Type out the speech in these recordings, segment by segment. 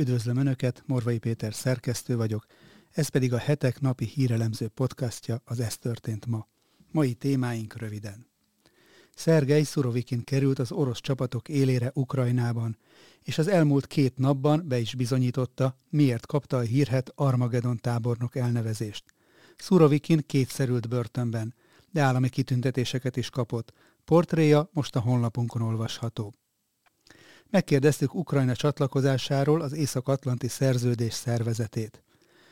Üdvözlöm Önöket, Morvai Péter szerkesztő vagyok, ez pedig a hetek napi hírelemző podcastja, az Ez történt ma. Mai témáink röviden. Szergej Szurovikin került az orosz csapatok élére Ukrajnában, és az elmúlt két napban be is bizonyította, miért kapta a hírhet Armageddon tábornok elnevezést. Szurovikin kétszerült börtönben, de állami kitüntetéseket is kapott. Portréja most a honlapunkon olvasható. Megkérdeztük Ukrajna csatlakozásáról az Észak-Atlanti Szerződés szervezetét.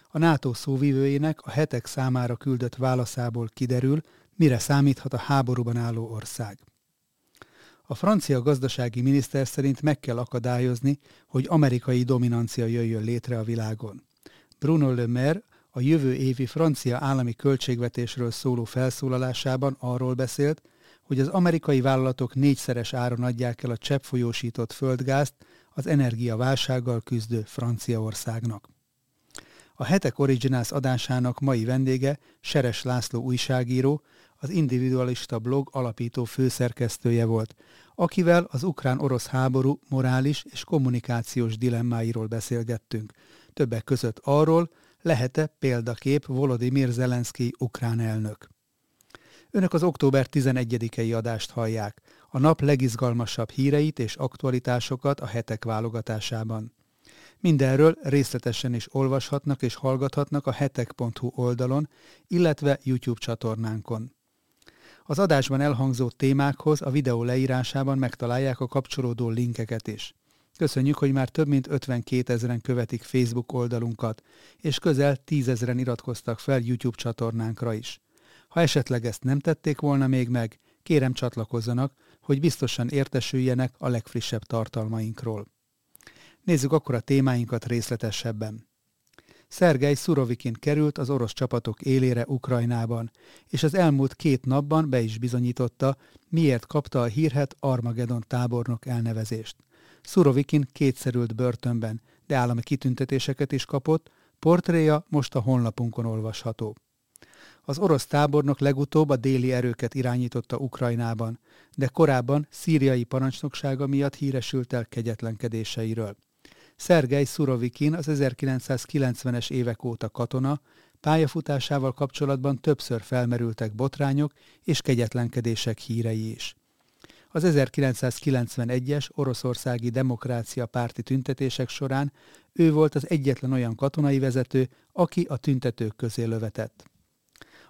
A NATO szóvivőjének a hetek számára küldött válaszából kiderül, mire számíthat a háborúban álló ország. A francia gazdasági miniszter szerint meg kell akadályozni, hogy amerikai dominancia jöjjön létre a világon. Bruno Le Maire a jövő évi francia állami költségvetésről szóló felszólalásában arról beszélt, hogy az amerikai vállalatok négyszeres áron adják el a cseppfolyósított földgázt az energiaválsággal küzdő Franciaországnak. A Hetek Originals adásának mai vendége Seres László újságíró, az individualista blog alapító főszerkesztője volt, akivel az ukrán-orosz háború morális és kommunikációs dilemmáiról beszélgettünk. Többek között arról, lehet-e példakép Volodymyr Zelenszky ukrán elnök. Önök az október 11-i adást hallják, a nap legizgalmasabb híreit és aktualitásokat a hetek válogatásában. Mindenről részletesen is olvashatnak és hallgathatnak a hetek.hu oldalon, illetve YouTube csatornánkon. Az adásban elhangzott témákhoz a videó leírásában megtalálják a kapcsolódó linkeket is. Köszönjük, hogy már több mint 52 ezeren követik Facebook oldalunkat, és közel 10 ezeren iratkoztak fel YouTube csatornánkra is. Ha esetleg ezt nem tették volna még meg, kérem csatlakozzanak, hogy biztosan értesüljenek a legfrissebb tartalmainkról. Nézzük akkor a témáinkat részletesebben. Szergej Szurovikin került az orosz csapatok élére Ukrajnában, és az elmúlt két napban be is bizonyította, miért kapta a hírhet Armageddon tábornok elnevezést. Szurovikin kétszerült börtönben, de állami kitüntetéseket is kapott, portréja most a honlapunkon olvasható. Az orosz tábornok legutóbb a déli erőket irányította Ukrajnában, de korábban szíriai parancsnoksága miatt híresült el kegyetlenkedéseiről. Szergej Szurovikin az 1990-es évek óta katona, pályafutásával kapcsolatban többször felmerültek botrányok és kegyetlenkedések hírei is. Az 1991-es oroszországi demokrácia párti tüntetések során ő volt az egyetlen olyan katonai vezető, aki a tüntetők közé lövetett.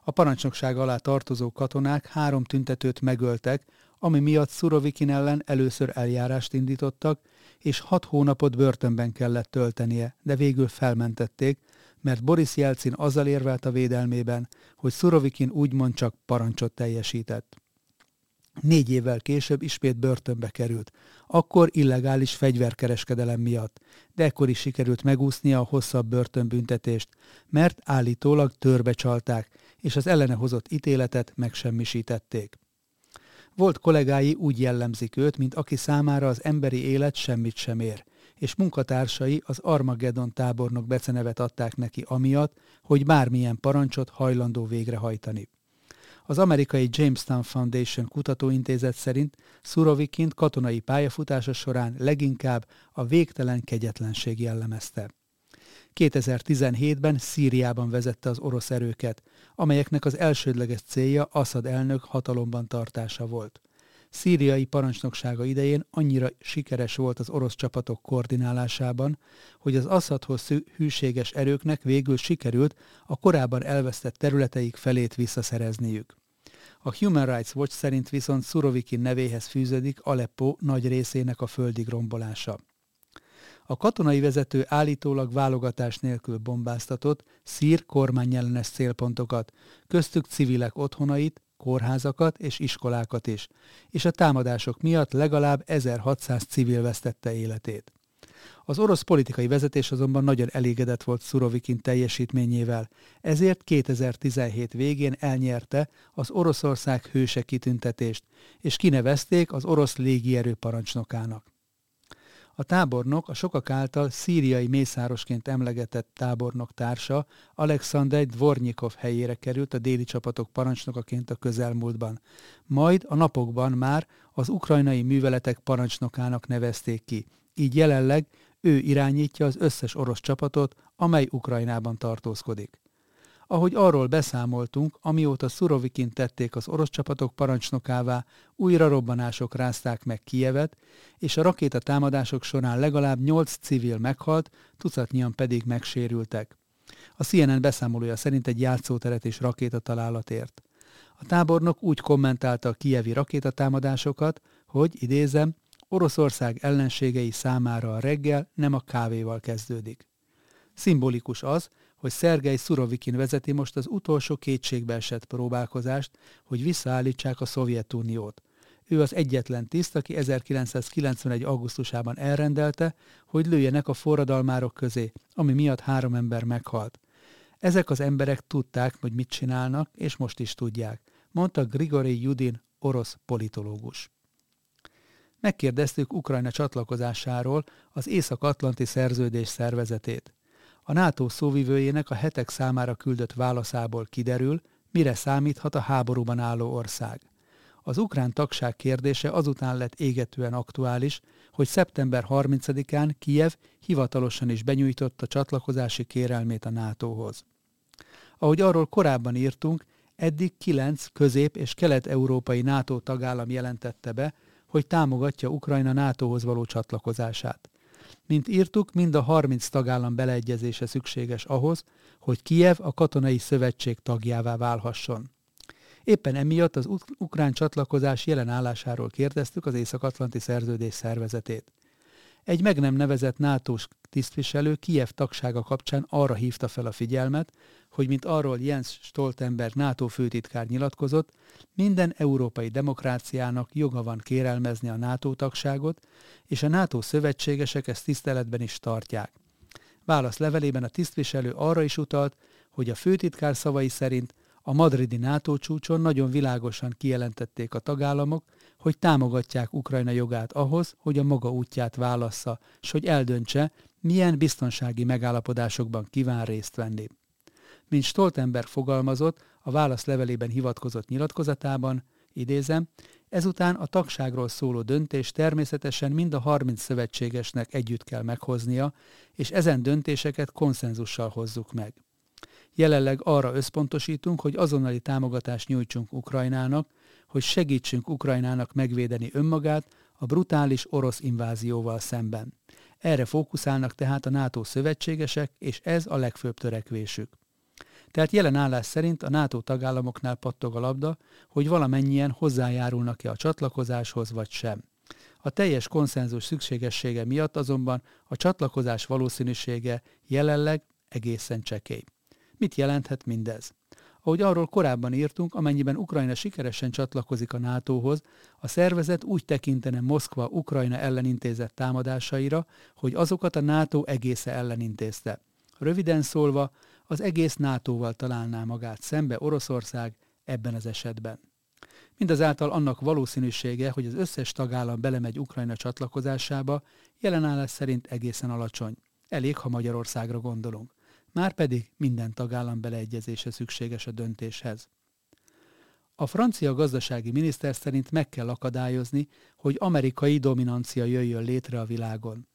A parancsnokság alá tartozó katonák három tüntetőt megöltek, ami miatt Szurovikin ellen először eljárást indítottak, és hat hónapot börtönben kellett töltenie, de végül felmentették, mert Boris Jelcin azzal érvelt a védelmében, hogy Szurovikin úgymond csak parancsot teljesített. Négy évvel később ismét börtönbe került, akkor illegális fegyverkereskedelem miatt, de ekkor is sikerült megúsznia a hosszabb börtönbüntetést, mert állítólag törbe csalták, és az ellene hozott ítéletet megsemmisítették. Volt kollégái úgy jellemzik őt, mint aki számára az emberi élet semmit sem ér, és munkatársai az Armageddon tábornok becenevet adták neki amiatt, hogy bármilyen parancsot hajlandó végrehajtani. Az amerikai Jamestown Foundation kutatóintézet szerint Szurovikint katonai pályafutása során leginkább a végtelen kegyetlenség jellemezte. 2017-ben Szíriában vezette az orosz erőket, amelyeknek az elsődleges célja Assad elnök hatalomban tartása volt. Szíriai parancsnoksága idején annyira sikeres volt az orosz csapatok koordinálásában, hogy az Assadhoz hűséges erőknek végül sikerült a korábban elvesztett területeik felét visszaszerezniük. A Human Rights Watch szerint viszont Szurovikin nevéhez fűződik Aleppo nagy részének a földig rombolása. A katonai vezető állítólag válogatás nélkül bombáztatott szír kormányellenes célpontokat, köztük civilek otthonait, kórházakat és iskolákat is, és a támadások miatt legalább 1600 civil vesztette életét. Az orosz politikai vezetés azonban nagyon elégedett volt Szurovikin teljesítményével, ezért 2017 végén elnyerte az Oroszország hőse kitüntetést, és kinevezték az orosz légierő parancsnokának. A tábornok a sokak által szíriai mészárosként emlegetett tábornok társa Alexander Dvornyikov helyére került a déli csapatok parancsnokaként a közelmúltban. Majd a napokban már az ukrajnai műveletek parancsnokának nevezték ki. Így jelenleg ő irányítja az összes orosz csapatot, amely Ukrajnában tartózkodik. Ahogy arról beszámoltunk, amióta Szurovikin tették az orosz csapatok parancsnokává, újra robbanások rázták meg Kijevet, és a rakéta támadások során legalább nyolc civil meghalt, tucatnyian pedig megsérültek. A CNN beszámolója szerint egy játszóteret és rakétatalálat ért. A tábornok úgy kommentálta a kijevi rakétatámadásokat, hogy, idézem, Oroszország ellenségei számára a reggel nem a kávéval kezdődik. Szimbolikus az, hogy Szergei Szurovikin vezeti most az utolsó kétségbe esett próbálkozást, hogy visszaállítsák a Szovjetuniót. Ő az egyetlen tiszt, aki 1991. augusztusában elrendelte, hogy lőjenek a forradalmárok közé, ami miatt három ember meghalt. Ezek az emberek tudták, hogy mit csinálnak, és most is tudják, mondta Grigori Judin, orosz politológus. Megkérdeztük Ukrajna csatlakozásáról az Észak-Atlanti Szerződés szervezetét. A NATO szóvivőjének a hetek számára küldött válaszából kiderül, mire számíthat a háborúban álló ország. Az ukrán tagság kérdése azután lett égetően aktuális, hogy szeptember 30-án Kijev hivatalosan is benyújtotta csatlakozási kérelmét a NATO-hoz. Ahogy arról korábban írtunk, eddig kilenc közép- és kelet-európai NATO tagállam jelentette be, hogy támogatja Ukrajna NATO-hoz való csatlakozását. Mint írtuk, mind a 30 tagállam beleegyezése szükséges ahhoz, hogy Kijev a katonai szövetség tagjává válhasson. Éppen emiatt az ukrán csatlakozás jelen állásáról kérdeztük az Észak-Atlanti Szerződés szervezetét. Egy meg nem nevezett nato tisztviselő Kijev tagsága kapcsán arra hívta fel a figyelmet, hogy mint arról Jens Stoltenberg NATO főtitkár nyilatkozott, minden európai demokráciának joga van kérelmezni a NATO tagságot, és a NATO szövetségesek ezt tiszteletben is tartják. Válasz levelében a tisztviselő arra is utalt, hogy a főtitkár szavai szerint a madridi NATO csúcson nagyon világosan kijelentették a tagállamok, hogy támogatják Ukrajna jogát ahhoz, hogy a maga útját válassza, és hogy eldöntse, milyen biztonsági megállapodásokban kíván részt venni. Mint Stoltenberg fogalmazott, a válasz levelében hivatkozott nyilatkozatában, idézem, ezután a tagságról szóló döntés természetesen mind a 30 szövetségesnek együtt kell meghoznia, és ezen döntéseket konszenzussal hozzuk meg. Jelenleg arra összpontosítunk, hogy azonnali támogatást nyújtsunk Ukrajnának, hogy segítsünk Ukrajnának megvédeni önmagát a brutális orosz invázióval szemben. Erre fókuszálnak tehát a NATO szövetségesek, és ez a legfőbb törekvésük. Tehát jelen állás szerint a NATO tagállamoknál pattog a labda, hogy valamennyien hozzájárulnak-e a csatlakozáshoz vagy sem. A teljes konszenzus szükségessége miatt azonban a csatlakozás valószínűsége jelenleg egészen csekély. Mit jelenthet mindez? Ahogy arról korábban írtunk, amennyiben Ukrajna sikeresen csatlakozik a NATO-hoz, a szervezet úgy tekintene Moszkva Ukrajna ellen intézett támadásaira, hogy azokat a NATO egésze ellen intézte. Röviden szólva, az egész NATO-val találná magát szembe Oroszország ebben az esetben. Mindazáltal annak valószínűsége, hogy az összes tagállam belemegy Ukrajna csatlakozásába, jelenállás szerint egészen alacsony. Elég, ha Magyarországra gondolunk. Márpedig minden tagállam beleegyezése szükséges a döntéshez. A francia gazdasági miniszter szerint meg kell akadályozni, hogy amerikai dominancia jöjjön létre a világon.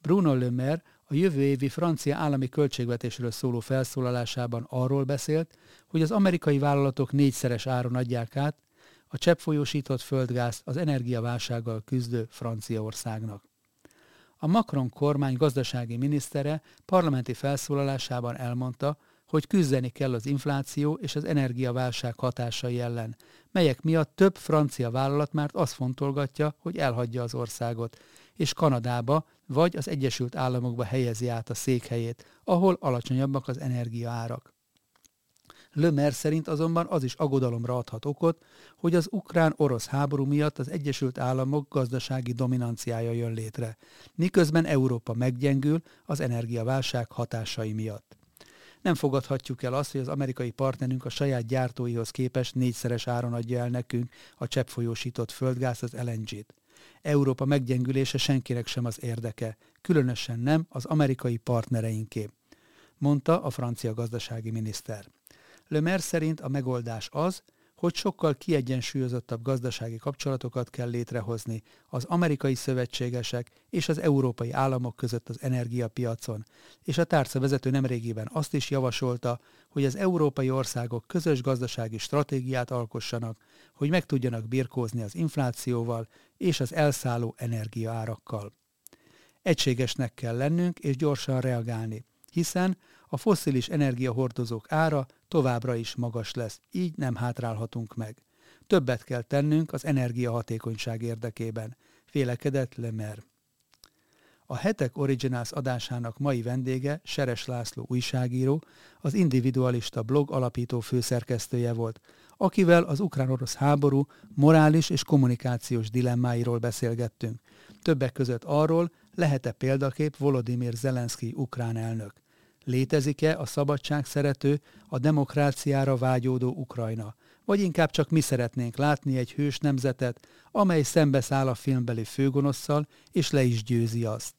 Bruno Le Maire a jövő évi francia állami költségvetésről szóló felszólalásában arról beszélt, hogy az amerikai vállalatok négyszeres áron adják át a cseppfolyósított földgázt az energiaválsággal küzdő Franciaországnak. A Macron kormány gazdasági minisztere parlamenti felszólalásában elmondta, hogy küzdeni kell az infláció és az energiaválság hatásai ellen, melyek miatt több francia vállalat már azt fontolgatja, hogy elhagyja az országot, és Kanadába vagy az Egyesült Államokba helyezi át a székhelyét, ahol alacsonyabbak az energiaárak. Lömer szerint azonban az is aggodalomra adhat okot, hogy az ukrán-orosz háború miatt az Egyesült Államok gazdasági dominanciája jön létre, miközben Európa meggyengül az energiaválság hatásai miatt. Nem fogadhatjuk el azt, hogy az amerikai partnerünk a saját gyártóihoz képest négyszeres áron adja el nekünk a cseppfolyósított földgáz az LNG-t. Európa meggyengülése senkinek sem az érdeke, különösen nem az amerikai partnereinké, mondta a francia gazdasági miniszter. Maire szerint a megoldás az, hogy sokkal kiegyensúlyozottabb gazdasági kapcsolatokat kell létrehozni az amerikai szövetségesek és az európai államok között az energiapiacon, és a tárca vezető nemrégiben azt is javasolta, hogy az európai országok közös gazdasági stratégiát alkossanak, hogy meg tudjanak birkózni az inflációval és az elszálló energiaárakkal. Egységesnek kell lennünk és gyorsan reagálni, hiszen a fosszilis energiahordozók ára továbbra is magas lesz, így nem hátrálhatunk meg. Többet kell tennünk az energiahatékonyság érdekében, félekedett Lemer. A Hetek Originals adásának mai vendége Seres László újságíró, az individualista blog alapító főszerkesztője volt, akivel az ukrán-orosz háború morális és kommunikációs dilemmáiról beszélgettünk. Többek között arról, lehet-e példakép Volodymyr Zelenszky ukrán elnök. Létezik-e a szabadság szerető, a demokráciára vágyódó Ukrajna? Vagy inkább csak mi szeretnénk látni egy hős nemzetet, amely szembeszáll a filmbeli főgonosszal, és le is győzi azt.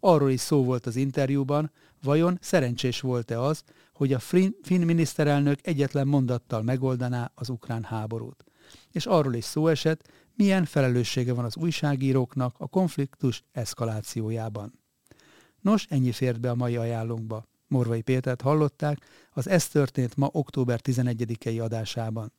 Arról is szó volt az interjúban, vajon szerencsés volt-e az, hogy a finn miniszterelnök egyetlen mondattal megoldaná az ukrán háborút. És arról is szó esett, milyen felelőssége van az újságíróknak a konfliktus eszkalációjában. Nos, ennyi fért be a mai ajánlónkba. Morvai Pétert hallották az Ez történt ma október 11-i adásában.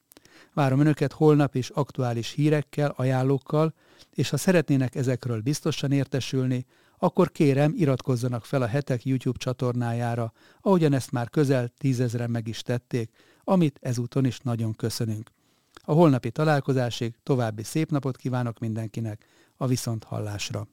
Várom Önöket holnap is aktuális hírekkel, ajánlókkal, és ha szeretnének ezekről biztosan értesülni, akkor kérem iratkozzanak fel a hetek YouTube csatornájára, ahogyan ezt már közel tízezren meg is tették, amit ezúton is nagyon köszönünk. A holnapi találkozásig további szép napot kívánok mindenkinek, a viszont hallásra.